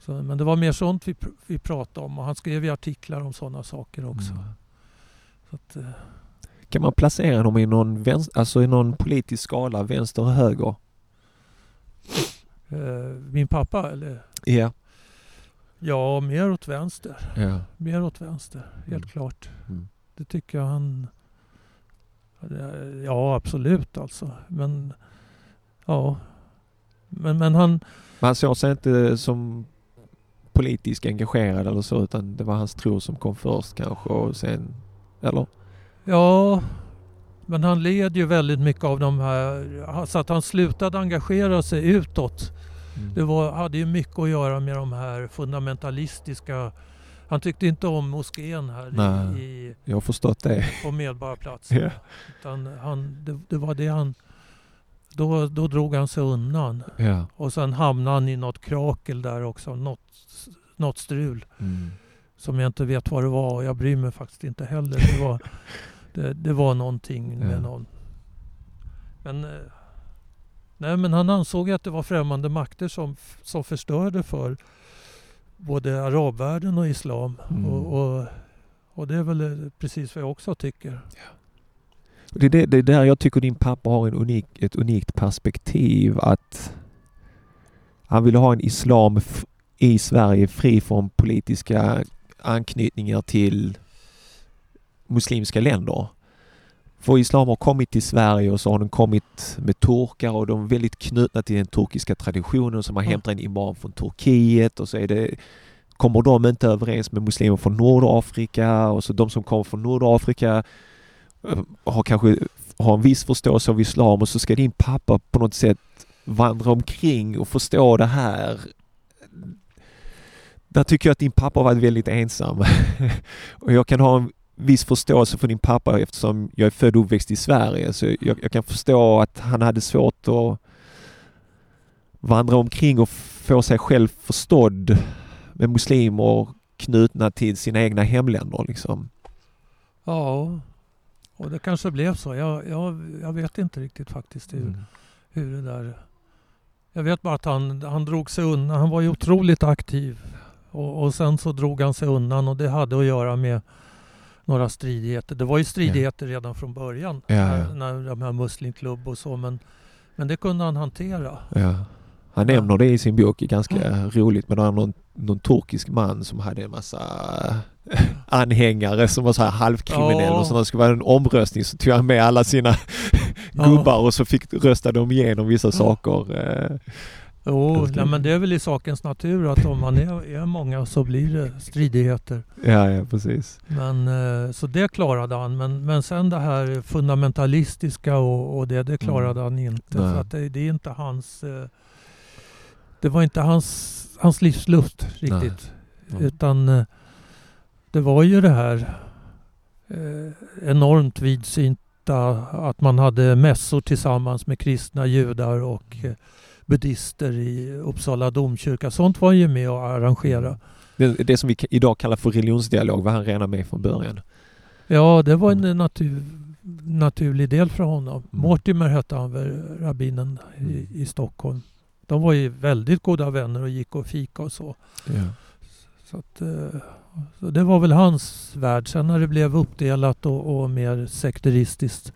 Så, men det var mer sånt vi, pr- vi pratade om och han skrev ju artiklar om sådana saker också. Mm. Så att, eh, Kan man placera dem i någon, vänster, alltså i någon politisk skala, vänster och höger? Eh, min pappa eller? Ja. Ja, mer åt vänster. ja. Mer åt vänster, helt Mm. klart. Mm. Det tycker jag han... Ja, absolut alltså. Men... Ja. Men, men han... Men han såg sig inte som politiskt engagerad eller så utan det var hans tro som kom först kanske och sen... Eller? Ja. Men han led ju väldigt mycket av de här... Så att han slutade engagera sig utåt. Mm. Det var, hade ju mycket att göra med de här fundamentalistiska... Han tyckte inte om moskén här Nej. i, Jag har förstått det. på Medborgarplatsen. Ja. Utan han, det, det var det han... Då, då drog han sig undan. Ja. Och sen hamnade han i något krakel där också. Något, något strul Mm. som jag inte vet vad det var. Och jag bryr mig faktiskt inte heller. Det var, det, det var någonting med Ja. någon. Men, eh, nej, men han ansåg att det var främmande makter som, som förstörde för både arabvärlden och islam. Mm. Och, och, och det är väl eh, precis vad jag också tycker. Och Det är det, det är där jag tycker din pappa har en unik, ett unikt perspektiv att han ville ha en islam i Sverige fri från politiska anknytningar till muslimska länder. För islam har kommit till Sverige och så har den kommit med turkar och de är väldigt knutna till den turkiska traditionen som man Mm. hämtar en imam från Turkiet och så är det kommer de inte överens med muslimer från Nordafrika och så de som kommer från Nordafrika eh, har kanske har en viss förståelse av islam och så ska din pappa på något sätt vandra omkring och förstå det här. Där tycker jag att din pappa har varit väldigt ensam. och jag kan ha en viss förståelse för din pappa eftersom jag är född och uppväxt i Sverige. Så jag, jag kan förstå att han hade svårt att vandra omkring och få sig själv förstådd med muslimer knutna till sina egna hemländer liksom. Ja, och det kanske blev så. Jag, jag, jag vet inte riktigt faktiskt hur, Mm. hur det där... Jag vet bara att han, han drog sig undan. Han var ju otroligt aktiv. Och, och sen så drog han sig undan och det hade att göra med några stridigheter. Det var ju stridigheter ja. redan från början ja. När, när de här muslimklubb och så men, men det kunde han hantera. Ja. Han nämner det i sin bok, ganska mm. roligt, men det var någon, någon turkisk man som hade en massa anhängare som var så här halvkriminell ja. och så när det skulle vara en omröstning så tog han med alla sina gubbar och så fick rösta de igenom vissa saker. Jo, nej, men det är väl i sakens natur att om man är, är många så blir det stridigheter. Ja, ja precis. Men, eh, så det klarade han. Men, men sen det här fundamentalistiska och, och det, det klarade mm. han inte. Nej. För att det, det, är inte hans... Eh, det var inte hans, hans livsluft riktigt. Mm. Utan eh, det var ju det här enormt vidsynta att man hade mässor tillsammans med kristna judar och buddister i Uppsala domkyrka. Sånt var han ju med och arrangera. Det, det som vi idag kallar för religionsdialog var han redan med från början? Ja, det var en natur, naturlig del för honom. Mm. Mortimer hette han väl, rabbinen i, mm. i Stockholm. De var ju väldigt goda vänner och gick och fika och så. Ja. Så, att, eh, så det var väl hans värld. Sen när det blev uppdelat och, och mer sekteristiskt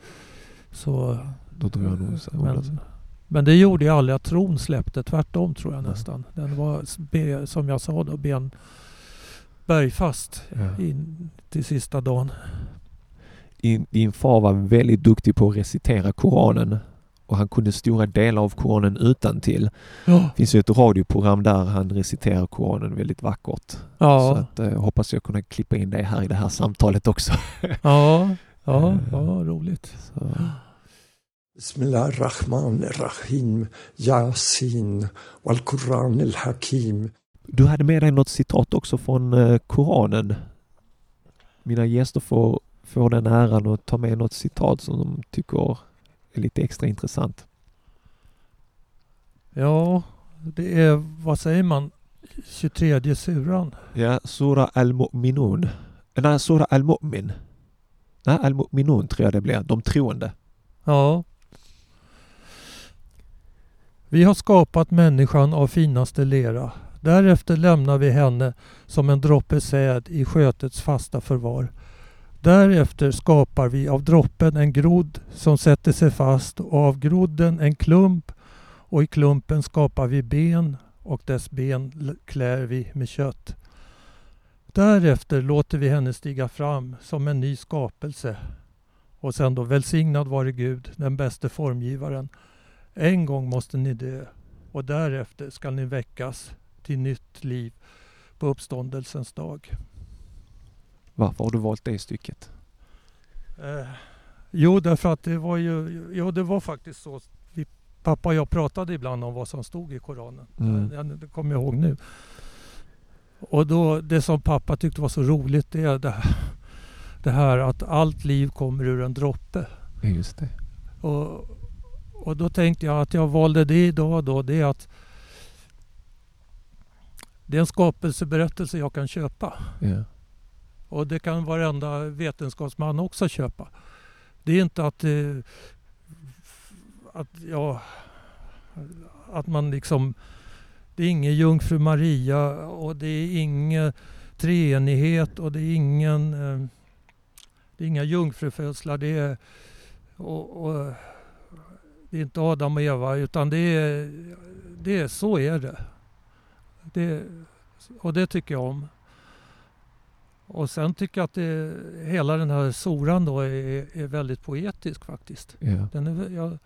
så... Då tog han nog men, men det gjorde ju aldrig att tron släppte. Tvärtom tror jag nästan. Den var, som jag sa då, ben bergfast in till sista dagen. Din, din far var väldigt duktig på att recitera Koranen och han kunde stora delar av Koranen utan till. Ja. Det finns ju ett radioprogram där han reciterar Koranen väldigt vackert. Ja. Så att, eh, hoppas jag kunna klippa in det här i det här samtalet också. ja, ja, ja roligt. Så. Bismillah Rahman Rahim Yasin Wal Quran El Hakim. Du hade med dig något citat också från eh, Koranen. Mina gäster får, får den äran att ta med något citat som de tycker är lite extra intressant. Ja, det är, vad säger man, 23 suran? Ja, Sura Al-Mu'minun. Nej, Sura Al-Mu'min. Nej, Al-Mu'minun tror jag det blir, de troende. Ja. Vi har skapat människan av finaste lera. Därefter lämnar vi henne som en droppe säd i skötets fasta förvar. Därefter skapar vi av droppen en grodd som sätter sig fast och av grodden en klump och i klumpen skapar vi ben och dess ben klär vi med kött. Därefter låter vi henne stiga fram som en ny skapelse. Och sen då välsignad vare Gud, den bäste formgivaren en gång måste ni dö och därefter skall ni väckas till nytt liv på uppståndelsens dag. Varför har du valt det stycket? Eh, jo, därför att det var ju, jo, det var faktiskt så. Vi, pappa och jag pratade ibland om vad som stod i Koranen. Mm. Det kommer jag ihåg nu. Och då, det som pappa tyckte var så roligt det är det här, det här att allt liv kommer ur en droppe. Just det. Och, och då tänkte jag att jag valde det idag då, det är att det är en skapelseberättelse jag kan köpa. Yeah. Och det kan varenda vetenskapsman också köpa. Det är inte att, eh, att, ja, att man liksom... Det är ingen jungfru Maria och det är ingen treenighet och det är ingen... Eh, det är inga jungfrufödslar. Det är, och, och det är inte Adam och Eva utan det är, det är så är det. det. Och det tycker jag om. Och sen tycker jag att det, hela den här soran då är, är väldigt poetisk faktiskt. Yeah. Den är, jag,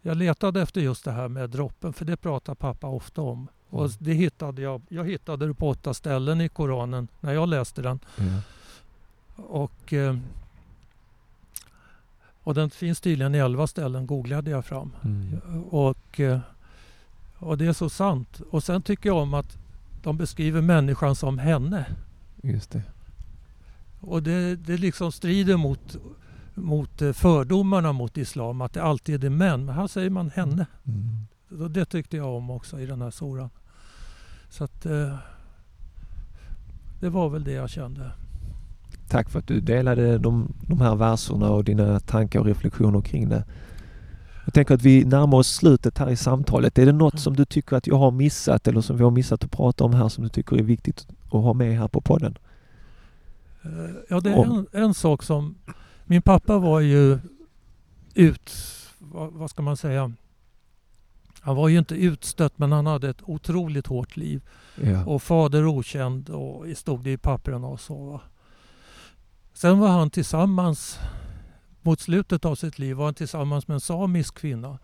jag letade efter just det här med droppen för det pratar pappa ofta om. Och mm. det hittade jag, jag hittade det på åtta ställen i Koranen när jag läste den. Yeah. Och eh, och den finns tydligen i elva ställen, googlade jag fram. Mm. Och, eh, och det är så sant. Och sen tycker jag om att de beskriver människan som henne. Just det. Och det, det liksom strider mot, mot eh, fördomarna mot islam, att det alltid är män. Men här säger man henne. Mm. Det tyckte jag om också i den här soran. Så att eh, det var väl det jag kände. Tack för att du delade de, de här verserna och dina tankar och reflektioner kring det. Jag tänker att vi närmar oss slutet här i samtalet. Är det något Mm. som du tycker att jag har missat eller som vi har missat att prata om här som du tycker är viktigt att ha med här på podden? Eh, Ja, det är en, en sak som... Min pappa var ju ut... Vad, vad ska man säga? Han var ju inte utstött men han hade ett otroligt hårt liv. Ja. Och fader okänd och stod det i papperna och så. Va? Sen var han tillsammans, mot slutet av sitt liv var han tillsammans med en samisk kvinna.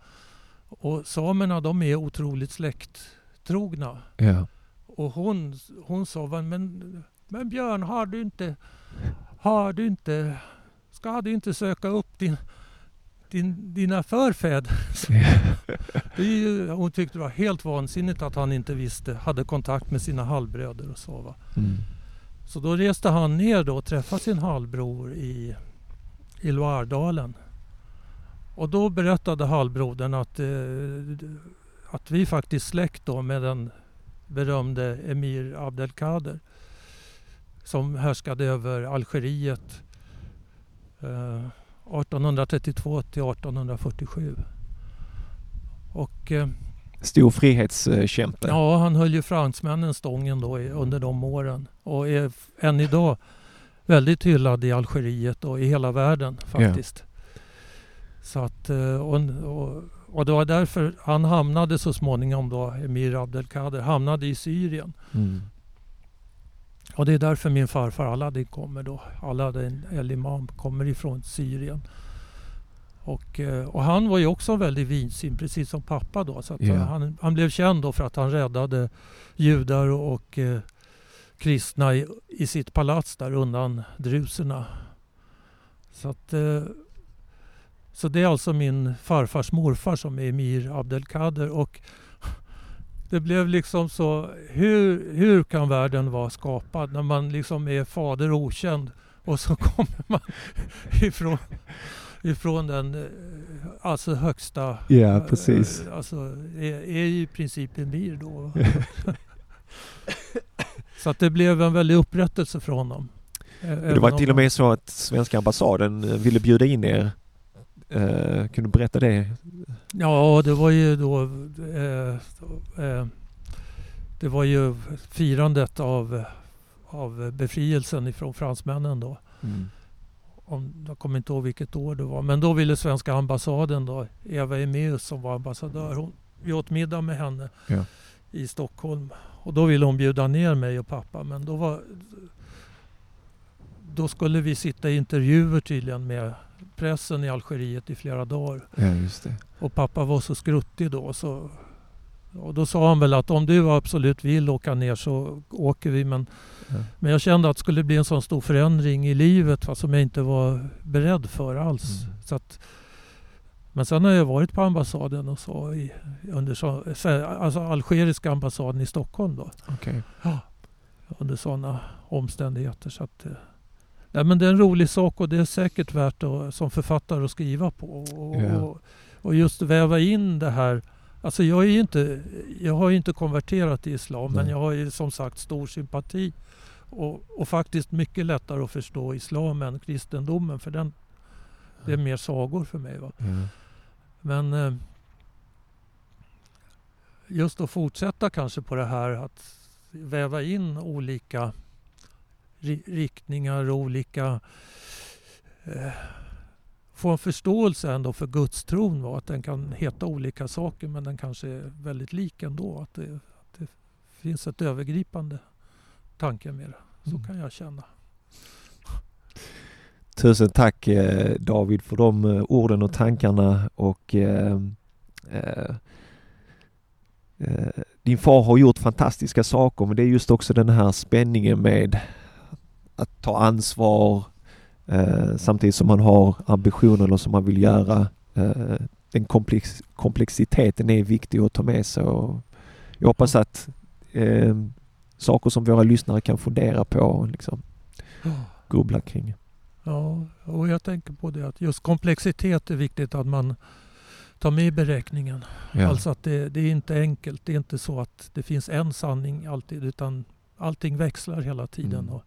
Och samerna de är otroligt släkttrogna. ja. Och hon, hon sa, "Va, men, men Björn har du inte, har du inte, ska du inte söka upp din, din, dina förfäder? Det ju, hon tyckte det var helt vansinnigt att han inte visste, hade kontakt med sina halvbröder och så. Mm. Så då reste han ner då och träffade sin halvbror i, i Loiredalen. Och då berättade halvbrodern att, eh, att vi faktiskt släkt då med den berömde Emir Abdelkader som härskade över Algeriet eh, 1832 till 1847. Och eh, Stor frihetskämpe. Ja, han höll ju fransmännen stången då i, under de åren och är än idag väldigt hyllad i Algeriet och i hela världen faktiskt. Så att, eh, och, och, och det var därför han hamnade så småningom då, Emir Abdelkader, hamnade i Syrien. Mm. Och det är därför min farfar Aladdin kommer då. Aladdin El Imam kommer ifrån Syrien. Och, eh, och han var ju också väldigt vidsyn, precis som pappa då. Så Ja. han, han blev känd då för att han räddade judar och, och eh, kristna i, i sitt palats där undan druserna. Så, att, eh, så det är alltså min farfars morfar som är Emir Abdelkader. Och det blev liksom så, hur, hur kan världen vara skapad när man liksom är fader okänd och så kommer man ifrån, ifrån den eh, alltså högsta, Ja, precis. eh, alltså är, är ju i princip emir då. så att det blev en väldig upprättelse från honom. Det var till och med så att svenska ambassaden eh, ville bjuda in er. Eh, kan du berätta det? Ja, det var ju då eh, eh, Det var ju firandet av, av befrielsen ifrån fransmännen då. Mm. Om, jag kommer inte ihåg vilket år det var. Men då ville svenska ambassaden då, Eva Emeus som var ambassadör. Hon, vi åt middag med henne Ja. i Stockholm. Och då ville hon bjuda ner mig och pappa. Men då var då skulle vi sitta i intervjuer tydligen med pressen i Algeriet i flera dagar. Ja, just det. Och pappa var så skruttig då. Så, och då sa han väl att om du absolut vill åka ner så åker vi. Men, Ja. men jag kände att det skulle bli en sån stor förändring i livet fast som jag inte var beredd för alls. Mm. Så att, men sen har jag varit på ambassaden och så, i, under så, så- alltså algeriska ambassaden i Stockholm då. Okej. Under sådana omständigheter. Så att, eh, nej, men det är en rolig sak och det är säkert värt att, som författare att skriva på. Och, Ja. och, och just väva in det här. Alltså jag, är inte, jag har ju inte konverterat till islam men Nej. jag har ju som sagt stor sympati. Och, och faktiskt mycket lättare att förstå islam än kristendomen för den, det är mer sagor för mig. Va? Ja. Men eh, just att fortsätta kanske på det här att väva in olika ri- riktningar och olika eh, få en förståelse ändå för gudstron och att den kan heta olika saker men den kanske är väldigt lik ändå. Att det, att det finns ett övergripande tanke med det. Så Mm. kan jag känna. Tusen tack eh, David för de eh, orden och tankarna och eh, eh, din far har gjort fantastiska saker men det är just också den här spänningen med att ta ansvar samtidigt som man har ambitioner eller som man vill göra. Den komplex, komplexiteten är viktig att ta med sig och jag hoppas att saker som våra lyssnare kan fundera på och liksom grubbla kring. Ja, och jag tänker på det att just komplexitet är viktigt att man tar med i beräkningen. Ja. Alltså att det, det är inte enkelt. Det är inte så att det finns en sanning alltid utan allting växlar hela tiden. Mm. Och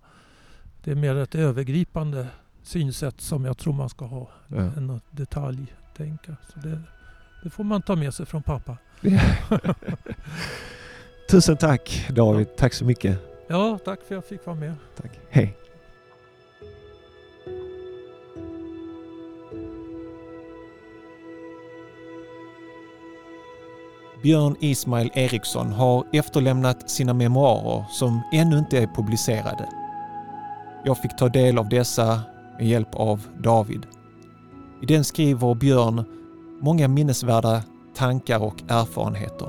det är mer ett övergripande synsätt som jag tror man ska ha Ja. än att detaljtänka. Så det, Det får man ta med sig från pappa. Tusen tack David, tack så mycket. Ja, tack för att jag fick vara med. Tack. Hej. Björn Ismail Eriksson har efterlämnat sina memoarer som ännu inte är publicerade. Jag fick ta del av dessa med hjälp av David. I den skriver Björn många minnesvärda tankar och erfarenheter.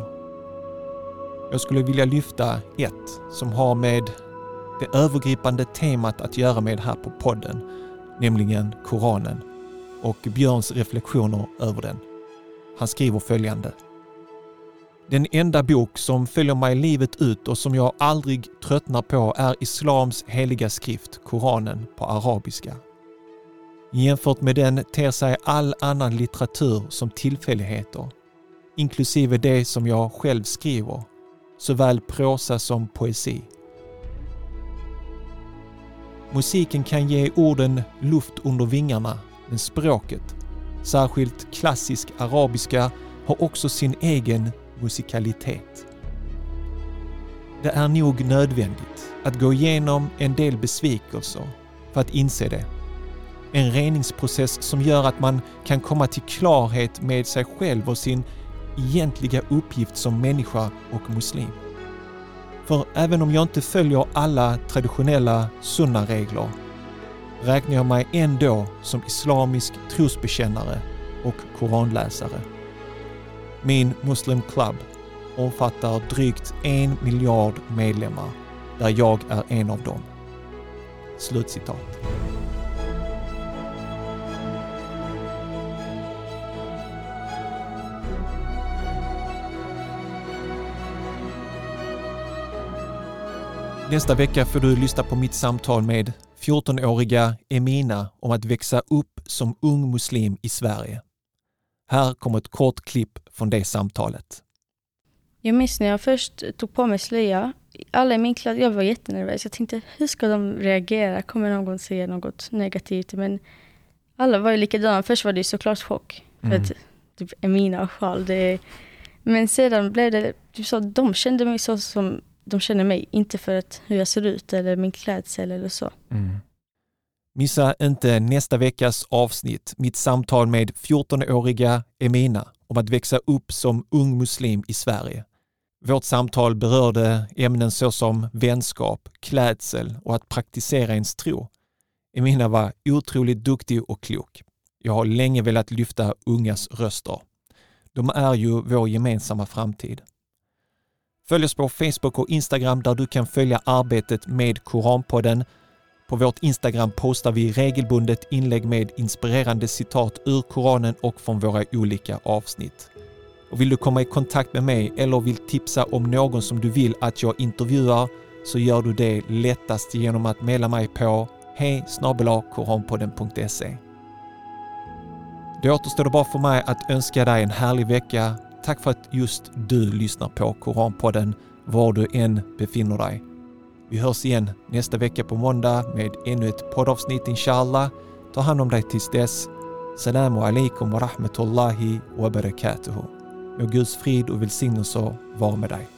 Jag skulle vilja lyfta ett som har med det övergripande temat att göra med här på podden, nämligen Koranen och Björns reflektioner över den. Han skriver följande. Den enda bok som följer mig livet ut och som jag aldrig tröttnar på är Islams heliga skrift, Koranen, på arabiska. Jämfört med den ter sig all annan litteratur som tillfälligheter, inklusive det som jag själv skriver, såväl prosa som poesi. Musiken kan ge orden luft under vingarna, men språket, särskilt klassisk arabiska, har också sin egen musikalitet. Det är nog nödvändigt att gå igenom en del besvikelser för att inse det. En reningsprocess som gör att man kan komma till klarhet med sig själv och sin egentliga uppgift som människa och muslim. För även om jag inte följer alla traditionella sunna regler räknar jag mig ändå som islamisk trosbekännare och koranläsare. Min Muslim Club omfattar drygt en miljard medlemmar där jag är en av dem. Slutcitat. Nästa vecka får du lyssna på mitt samtal med 14-åriga Emina om att växa upp som ung muslim i Sverige. Här kommer ett kort klipp från det samtalet. Jag minns när jag först tog på mig slöja. Alla i min klass, jag var jättenervös. Jag tänkte, hur ska de reagera? Kommer någon säga något negativt? Men alla var ju likadana. Först var det såklart chock. För mm. att typ Emina och sjal, det Men sedan blev det, du sa, de kände mig så som de känner mig. Inte för att hur jag ser ut eller min klädsel eller så. Mm. Missa inte nästa veckas avsnitt, mitt samtal med 14-åriga Emina om att växa upp som ung muslim i Sverige. Vårt samtal berörde ämnen såsom vänskap, klädsel och att praktisera ens tro. Emina var otroligt duktig och klok. Jag har länge velat lyfta ungas röster. De är ju vår gemensamma framtid. Följ oss på Facebook och Instagram där du kan följa arbetet med Koranpodden på vårt Instagram postar vi regelbundet inlägg med inspirerande citat ur Koranen och från våra olika avsnitt. Och vill du komma i kontakt med mig eller vill tipsa om någon som du vill att jag intervjuar så gör du det lättast genom att mejla mig på hej koranpodden.se. Det återstår bara för mig att önska dig en härlig vecka. Tack för att just du lyssnar på Koranpodden var du än befinner dig. Vi hörs igen nästa vecka på måndag med ännu ett poddavsnitt inshallah. Ta hand om dig tills dess. Salamu alaikum wa rahmatullahi wa barakatuhu. Må Guds frid och välsignelse vara med dig.